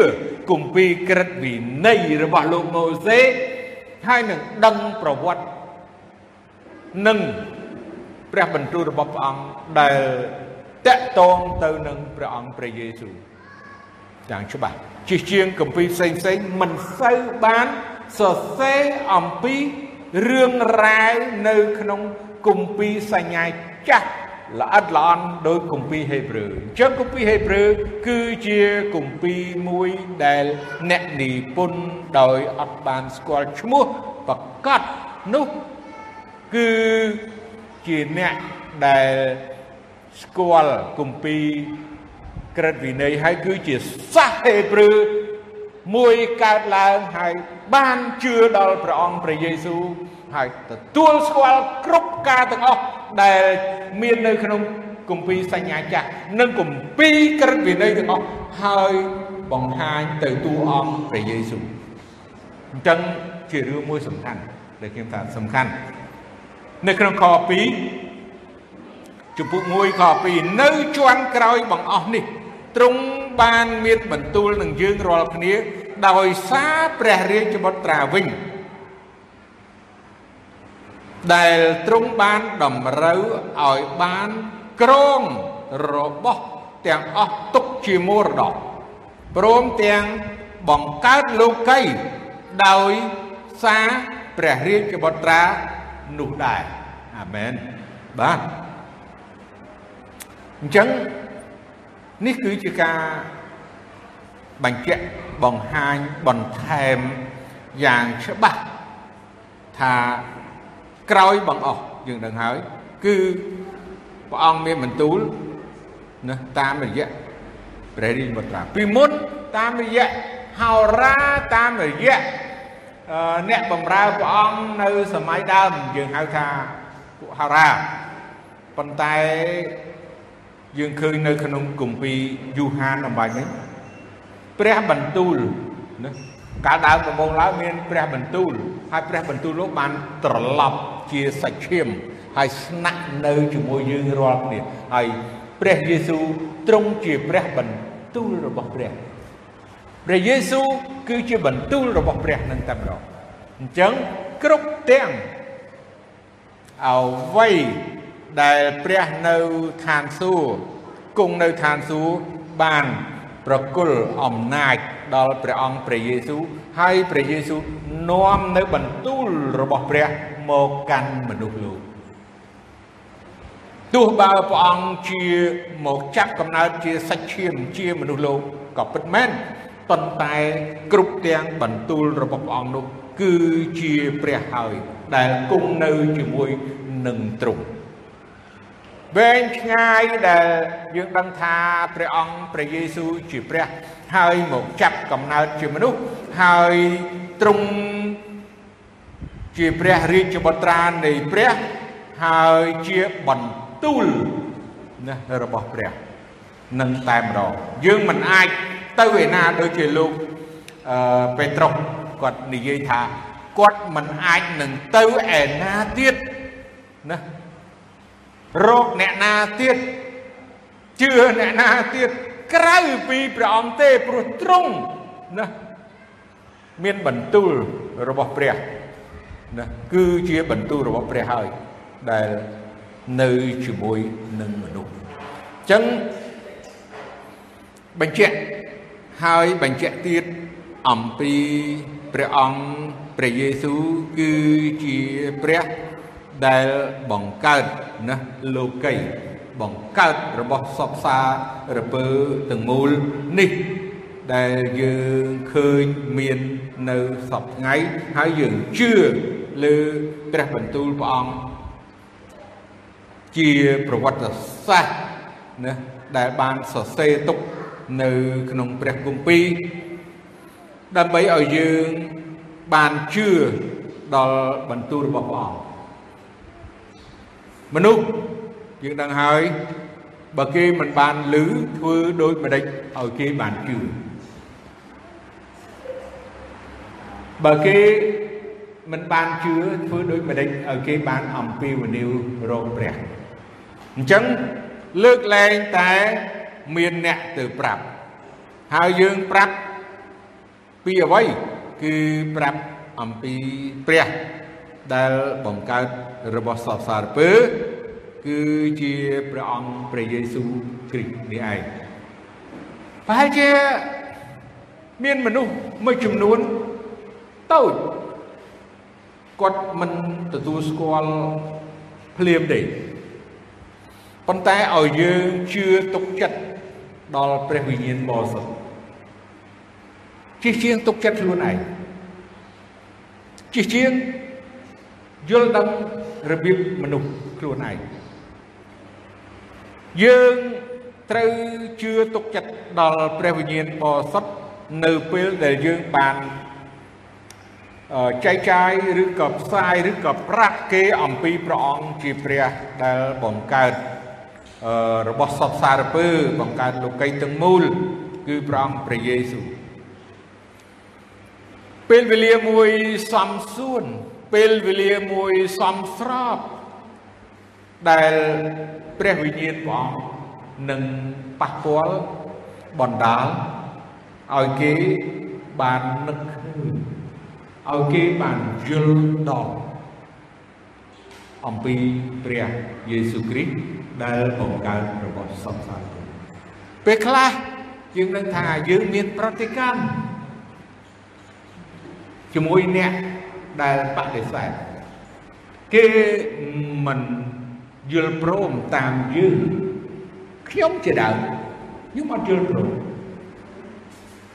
គម្ពីរក្រឹតវិន័យរបស់លោកម៉ូសេហើយនឹងដឹងប្រវត្តិ និងព្រះបន្ទូលរបស់ព្រះអង្គដែលតកតងទៅនឹងព្រះអង្គព្រះយេស៊ូវយ៉ាងច្បាស់ជាជាងគម្ពីរផ្សេងផ្សេងមិនសូវបានសរសេរអំពីរឿងរ៉ាវនៅក្នុងគម្ពីរសញ្ញាចាស់ល្អិតល្អន់ដោយគម្ពីរហេព្រើរអញ្ចឹងគម្ពីរហេព្រើរគឺជាគម្ពីរមួយដែលអ្នកនិពន្ធដោយអត់បានស្គាល់ឈ្មោះប្រកាសនោះ គឺជាអ្នកដែលស្គាល់គម្ពីរក្រឹតវិន័យហើយគឺជាសាសហេព្រើរមួយកើតឡើងហើយបានជឿដល់ព្រះអង្គព្រះយេស៊ូវហើយទទួលស្គាល់គ្រប់ការទាំងអស់ដែលមាននៅក្នុងគម្ពីរសញ្ញាចាស់និងគម្ពីរក្រឹតវិន័យទាំងអស់ហើយបង្ហាញទៅទូអង្គព្រះយេស៊ូវអញ្ចឹងជារឿងមួយសំខាន់ដែលខ្ញុំថាសំខាន់ នៅក្នុងខ2ជំពូក1ខ2នៅជាន់ក្រោយបង្អស់នេះទ្រង់បានមានបន្ទូលនឹងយើងរាល់គ្នា ដោយសារព្រះរាជបុត្រាវិញដែលទ្រង់បានតម្រូវឲ្យបានក្រងរបស់ទាំងអស់ទុកជាមរតកព្រមទាំងបង្កើតលោកីដោយសារព្រះរាជបុត្រា នោះដែរអាមែនបាទអញ្ចឹងនេះគឺជាការបញ្ជាក់បង្ហាញបន្ថែមយ៉ាងច្បាស់ថាក្រោយបង្អស់យើងដឹងហើយ គឺព្រះអង្គមានបន្ទូលណាតាមរយៈព្រះរាជបុត្រាពីមុនតាមរយៈហោរាតាមរយៈ អ្នកបម្រើព្រះអង្គនៅសម័យដើមយើងហៅថាពួកហោរាប៉ុន្តែយើងឃើញនៅក្នុងគម្ពីរយូហានអំបញ្ញនេះព្រះបន្ទូលណាកាលដើមដំបូងឡើយមានព្រះបន្ទូលហើយព្រះបន្ទូលនោះបានត្រឡប់ជាសាច់ឈាមហើយស្នាក់នៅជាមួយយើងរាល់គ្នាហើយព្រះយេស៊ូវទ្រង់ជាព្រះបន្ទូលរបស់ព្រះ ព្រះយេស៊ូវគឺជាបន្ទូលរបស់ព្រះនឹងតែម្ដងអញ្ចឹងគ្រប់ទាំងអ្វីដែលព្រះនៅឋានសួគ៌គង់នៅឋានសួគ៌បានប្រគល់អំណាចដល់ព្រះអង្គព្រះយេស៊ូវហើយព្រះយេស៊ូវនាំនៅបន្ទូលរបស់ព្រះមកកាន់មនុស្សលោកទោះបើព្រះអង្គជាមកចាប់កំណើតជាសាច់ឈាមជាមនុស្សលោកក៏ពិតមែន ប៉ុន្តែគ្រប់ទាំងបន្ទូលរបស់ព្រះអង្គនោះគឺជាព្រះហើយដែលគង់នៅជាមួយនឹងទ្រង់វែងឆ្ងាយដែលយើងដឹងថាព្រះអង្គព្រះយេស៊ូវជាព្រះហើយមកចាប់កំណើតជាមនុស្សហើយទ្រង់ជាព្រះរាជបុត្រានៃព្រះហើយជាបន្ទូលណារបស់ព្រះនឹងតែម្ដងយើងមិនអាច ទៅឯណាដូចជាលោកអឺពេត្រុសគាត់និយាយថាគាត់មិនអាចនឹងទៅឯណាទៀតណារកអ្នកណាទៀតជឿអ្នកណាទៀតក្រៅពីព្រះអង្គទេព្រោះទ្រង់ណាមានបន្ទូលរបស់ព្រះណាគឺជាបន្ទូលរបស់ព្រះហើយដែលនៅជាមួយនឹងមនុស្សអញ្ចឹងបញ្ជាក់ ហើយបញ្ជាក់ទៀតអំពីព្រះអង្គព្រះយេស៊ូវគឺជាព្រះដែលបង្កើតណាលោកីបង្កើតរបស់សពសារពើទាំងមូលនេះដែលយើងឃើញមាននៅសពថ្ងៃហើយយើងជឿលើព្រះបន្ទូលព្រះអង្គជាប្រវត្តិសាស្ត្រណាដែលបានសរសេរទុក នៅក្នុងព្រះគម្ពីរដើម្បីឲ្យយើងបានជឿដល់បន្ទូលរបស់ព្រះអង្គមនុស្សយើងដឹងហើយបើគេមិនបានលឺធ្វើដូចម្ដេចឲ្យគេបានជឿបើគេមិនបានជឿធ្វើដូចម្ដេចឲ្យគេបានអំពាវនាវរកព្រះអញ្ចឹងលើកលែងតែ មានអ្នកទៅប្រាប់ ហើយយើងប្រាប់ពីអ្វីគឺប្រាប់អំពីព្រះដែលបង្កើតរបស់សពសារពើ គឺជាព្រះអង្គព្រះយេស៊ូវគ្រីស្ទនេះឯងប្រហែលជាមានមនុស្សមួយចំនួនតូចគាត់មិនទទួលស្គាល់ភ្លាមទេប៉ុន្តែឲ្យយើងជឿទុកចិត្ត ដល់ព្រះវិញ្ញាណបរិសុទ្ធជិះជាងទុកចិត្តខ្លួនឯងជិះជាងយល់ដឹងរបៀបមនុស្សខ្លួនឯងយើងត្រូវជឿទុកចិត្តដល់ព្រះវិញ្ញាណបរិសុទ្ធនៅពេលដែលយើងបានចែកចាយឬក៏ផ្សាយឬក៏ប្រាក់គេអំពីព្រះអង្គជាព្រះដែលបង្កើត របស់សពសារពើបង្កើតលោកីទាំងមូល គឺព្រះអង្គព្រះយេស៊ូវពេលវេលាមួយសំសួនពេលវេលាមួយសំស្របដែលព្រះវិញ្ញាណព្រះអង្គនឹងប៉ះពាល់បណ្ដាលឲ្យគេបាននឹកឃើញឲ្យគេបានយល់ដល់អំពីព្រះយេស៊ូវគ្រីស្ទ ដែលបង្កើតរបស់សង្សារពេលខ្លះយើងនឹងថាយើងមានប្រតិកម្មជាមួយអ្នកដែលបដិសេធគេមិនយល់ព្រមតាមយើងខ្ញុំជាដើមខ្ញុំអត់យល់ព្រម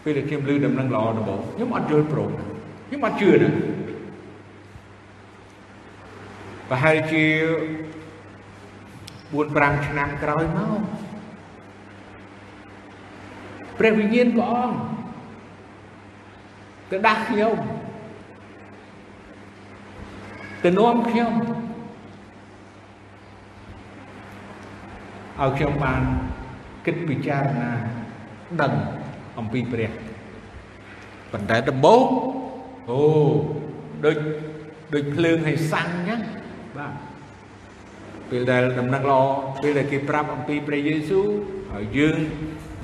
ពេលដែលខ្ញុំឮដំណឹងល្អដំបូងខ្ញុំអត់យល់ព្រមខ្ញុំអត់ជឿណាប្រហែលជា 4 5ឆ្នាំក្រោយមកព្រះវិញ្ញាណព្រះអង្គទៅដាស់ខ្ញុំទៅនាំខ្ញុំឲ្យខ្ញុំបានគិតពិចារណាដឹងអំពីព្រះប៉ុន្តែដំបូងអូដូចដូចភ្លើងឲ្យសាំងអញ្ចឹងបាទ ពេលដែលដំណឹងល្អពេលដែលគេប្រាប់អំពីព្រះយេស៊ូវហើយយើង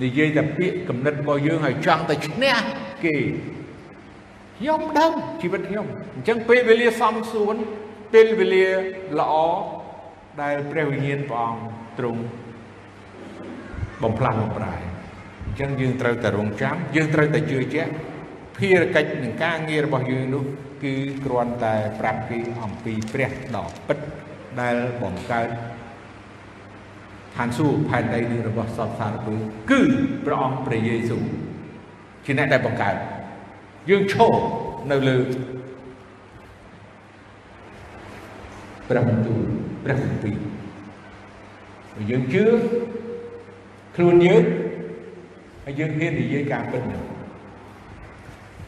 និយាយតែពាក្យគំនិតរបស់យើងហើយចង់តែឈ្នះគេខ្ញុំដឹងជីវិតខ្ញុំអញ្ចឹងពេលវេលាសំសួនពេលវេលាល្អដែលព្រះវិញ្ញាណព្រះអង្គទ្រង់បំផ្លាស់បំប្រែអញ្ចឹងយើងត្រូវតែរងចាំយើងត្រូវតែជឿជាក់ភារកិច្ចនឹងការងាររបស់យើងនោះគឺគ្រាន់តែប្រាប់គេអំពីព្រះដ៏ពិត ដែលបង្កើតឋានសួគ៌ផែនដីនេះរបស់សពសារពើគឺព្រះអង្គព្រះយេស៊ូវជាអ្នកដែលបង្កើតយើងឈរនៅលើព្រះបន្ទូលព្រះគម្ពីរយើងជឿខ្លួនយើងហើយយើងហ៊ាននិយាយការពិតនេះ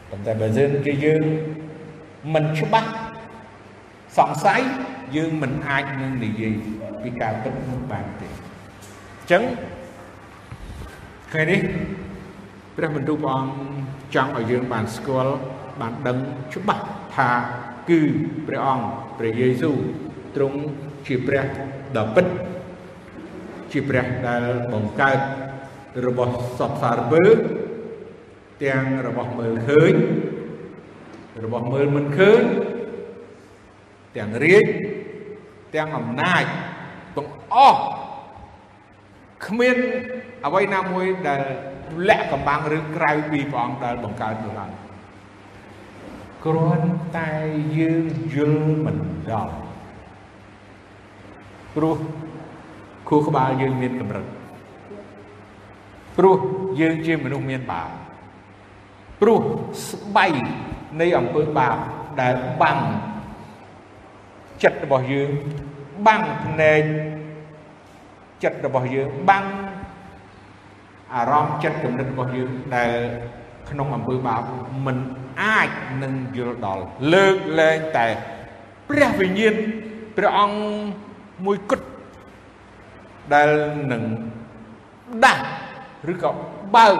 ប៉ុន្តែបើយើងជាយើងមិនច្បាស់សង្ស័យ យើងមិនអាចនឹងនិយាយពីការពិតនោះបានទេអញ្ចឹងថ្ងៃនេះព្រះបន្ទូលព្រះអង្គចង់ឲ្យយើងបានស្គាល់បានដឹងច្បាស់ថាគឺព្រះអង្គព្រះយេស៊ូវទ្រង់ជាព្រះដ៏ពិតជាព្រះដែលបង្កើតរបស់សពសារពើទាំងរបស់មើលឃើញរបស់មើលមិនឃើញទាំងរាជ ទាំងអំណាចទាំងអស់គ្មានអ្វីណាមួយដែលលាក់កំបាំងឬក្រៅពីព្រះអង្គដែលបង្កើតនោះឡើយគ្រាន់តែយើងយល់មិនដល់ព្រោះខួរក្បាលយើងមានកម្រិតព្រោះយើងជាមនុស្សមានបាបព្រោះស្បៃនៃអំពើបាបដែលបាំង ចិត្តរបស់យើងបាំងភ្នែកចិត្តរបស់យើងបាំងអារម្មណ៍ចិត្តគំនិតរបស់យើងដែលក្នុងអំពើបាបមិនអាចនឹងយល់ដល់លើកលែងតែព្រះវិញ្ញាណព្រះអង្គមួយគត់ដែលនឹងដាស់ឬក៏បើក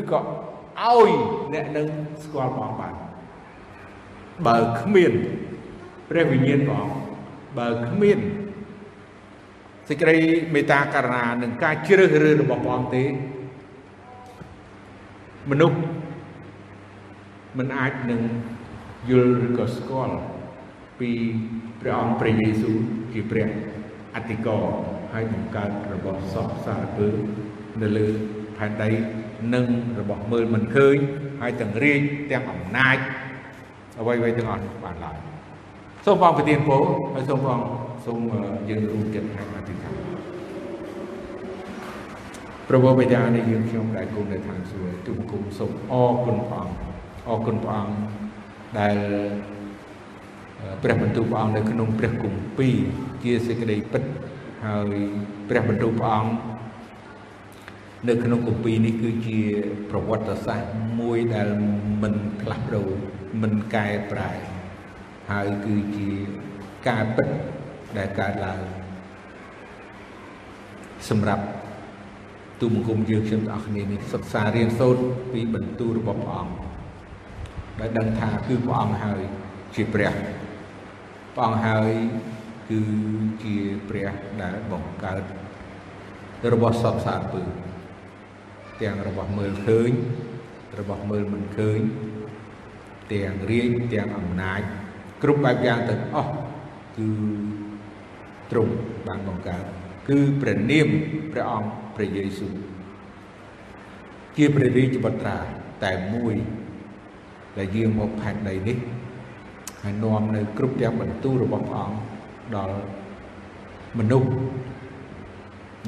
ឬក៏ឲ្យអ្នកនឹងស្គាល់ព្រះអង្គបានបើគ្មាន ព្រះវិញ្ញាណព្រះអង្គបើគ្មានសេចក្តីមេត្តាករុណានិងការជ្រើសរើសរបស់ព្រះអង្គទេមនុស្សមិនអាចនឹងយល់ឬក៏ស្គាល់ពីព្រះអង្គព្រះយេស៊ូវជាព្រះអតិកោហើយបង្កើតរបស់សពសារពើនៅលើផែនដីនិងរបស់មើលមិនឃើញហើយទាំងរាជទាំងអំណាចអ្វីៗទាំងអស់នេះបានឡើយ សូមបងប្រទានពរហើយសូមបងសូមយើងរួមចិត្តហើយអធិដ្ឋានព្រះបិតានៃយើងខ្ញុំដែលគង់នៅឋានសួគ៌ទូបង្គំសូមអរគុណព្រះអង្គអរគុណព្រះអង្គដែលព្រះបន្ទូលព្រះអង្គនៅក្នុងព្រះគម្ពីរជាសេចក្តីពិតហើយព្រះបន្ទូលព្រះអង្គនៅក្នុងគម្ពីរនេះគឺជាប្រវត្តិសាស្ត្រមួយដែលមិនផ្លាស់ប្ដូរមិនកែប្រែ ហើយគឺជាការពិតដែលកើតឡើងសម្រាប់ទូមង្គមយើងខ្ញុំទាំងអស់គ្នានេះសិក្សារៀនសូត្រពីបន្ទូលរបស់ព្រះអង្គដែលដឹងថាគឺព្រះអង្គហើយជាព្រះព្រះអង្គហើយគឺជាព្រះដែលបង្កើតរបស់សពសារពើទាំងរបស់មើលឃើញរបស់មើលមិនឃើញទាំងរាជទាំងអំណាច គ្រប់បែបយ៉ាងទាំងអស់គឺទ្រង់បានបង្កើតគឺព្រះនាមព្រះអង្គព្រះយេស៊ូវជាព្រះរាជបុត្រាតែមួយដែលយាងមកផែនដីនេះហើយនាំនៅគ្រប់ទាំងបន្ទូលរបស់ព្រះអង្គដល់មនុស្ស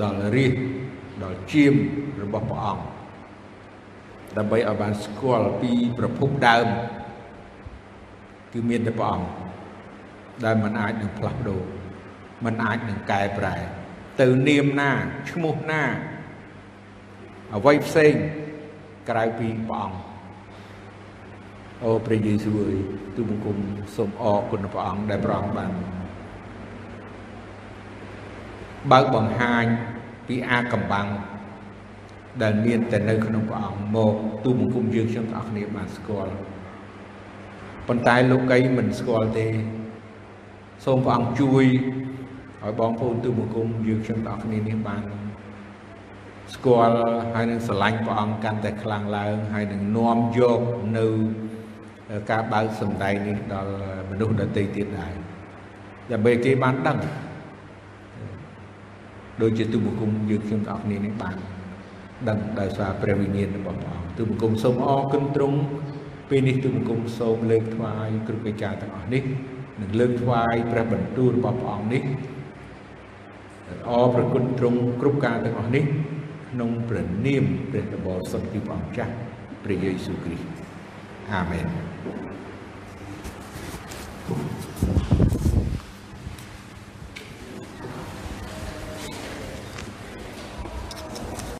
ដល់រាជដល់ជាមរបស់ព្រះអង្គដើម្បីឲ្យបានស្គាល់ពីប្រភពដើម គឺមានតែព្រះអង្គដែលមិនអាចនឹងផ្លាស់ប្ដូរមិនអាចនឹងកែប្រែ ទៅនាមណាឈ្មោះណាអ្វីផ្សេងក្រៅពីព្រះអង្គអូព្រះយេស៊ូវអើយទូបង្គំសូមអរគុណព្រះអង្គដែលព្រះអង្គបានបើកបង្ហាញពីអាកម្បាំងដែលមានតែនៅក្នុងព្រះអង្គមកទូបង្គំយើងខ្ញុំទាំងអស់គ្នាបានស្គាល់ ប៉ុន្តែលោកីមិនស្គាល់ទេសូមព្រះអង្គជួយឲ្យបងប្អូនទូបង្គំយើងខ្ញុំទាំងអស់គ្នានេះបានស្គាល់ហើយនឹងស្រឡាញ់ព្រះអង្គកាន់តែខ្លាំងឡើងហើយនឹងនាំយកនៅការបើកសម្ដែងនេះដល់មនុស្សដទៃទៀតដែរដើម្បីគេបានដឹងដូចជាទូបង្គំយើងខ្ញុំទាំងអស់គ្នានេះបានដឹងដោយសារព្រះវិញ្ញាណរបស់ព្រះអង្គទូបង្គំសូមអរគុណទ្រង់ ពេលនេះទូបង្គំសូមលើកថ្វាយគ្រប់កិច្ចការទាំងអស់នេះនិងលើកថ្វាយព្រះបន្ទូលរបស់ព្រះអង្គនេះអរប្រគុណទ្រង់គ្រប់ការទាំងអស់នេះក្នុងព្រះនាមព្រះតបសុទ្ធគឺព្រះអង្គចាស់ព្រះយេស៊ូវគ្រីស្ទអាមែន Thank you.